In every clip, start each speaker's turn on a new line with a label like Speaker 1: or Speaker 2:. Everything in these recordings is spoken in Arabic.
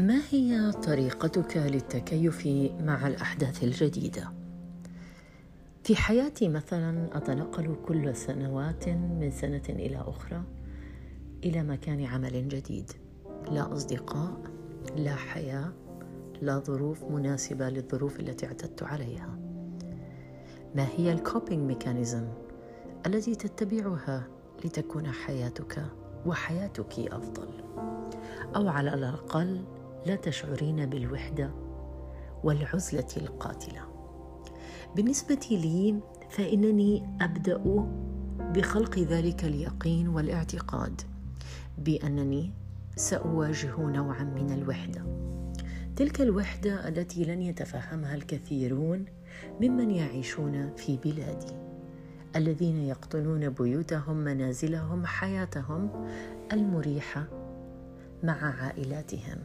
Speaker 1: ما هي طريقتك للتكيف مع الأحداث الجديدة؟ في حياتي مثلا أتنقل كل سنوات من سنة إلى أخرى إلى مكان عمل جديد. لا أصدقاء لا حياة لا ظروف مناسبة للظروف التي اعتدت عليها. ما هي ال coping mechanism التي تتبعها لتكون حياتك وحياتك أفضل؟ أو على الأقل لا تشعرين بالوحدة والعزلة القاتلة. بالنسبة لي فإنني أبدأ بخلق ذلك اليقين والاعتقاد بأنني سأواجه نوعا من الوحدة. تلك الوحدة التي لن يتفهمها الكثيرون ممن يعيشون في بلادي الذين يقطنون بيوتهم منازلهم حياتهم المريحة مع عائلاتهم.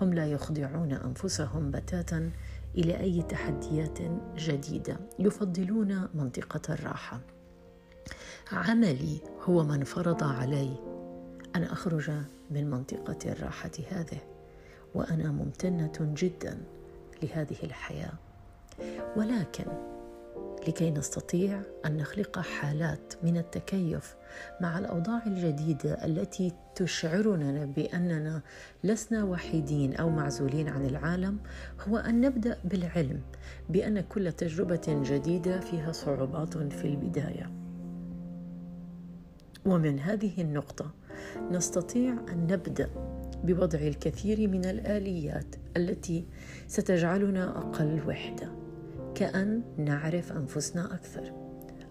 Speaker 1: هم لا يخضعون أنفسهم بتاتا إلى أي تحديات جديدة يفضلون منطقة الراحة. عملي هو من فرض علي أن أخرج من منطقة الراحة هذه وأنا ممتنة جدا لهذه الحياة. ولكن لكي نستطيع أن نخلق حالات من التكيف مع الأوضاع الجديدة التي تشعرنا بأننا لسنا وحيدين أو معزولين عن العالم هو أن نبدأ بالعلم بأن كل تجربة جديدة فيها صعوبات في البداية. ومن هذه النقطة نستطيع أن نبدأ بوضع الكثير من الآليات التي ستجعلنا أقل وحدة. كأن نعرف أنفسنا أكثر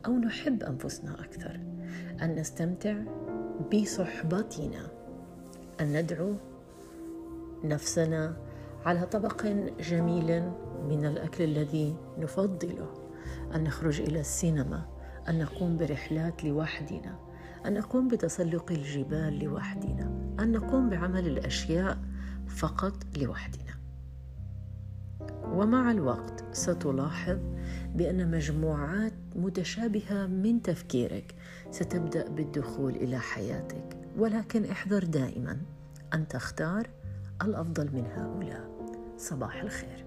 Speaker 1: أو نحب أنفسنا أكثر. أن نستمتع بصحبتنا. أن ندعو نفسنا على طبق جميل من الأكل الذي نفضله. أن نخرج إلى السينما. أن نقوم برحلات لوحدنا. أن نقوم بتسلق الجبال لوحدنا. أن نقوم بعمل الأشياء فقط لوحدنا. ومع الوقت ستلاحظ بأن مجموعات متشابهة من تفكيرك ستبدأ بالدخول إلى حياتك. ولكن احذر دائما أن تختار الأفضل من هؤلاء. صباح الخير.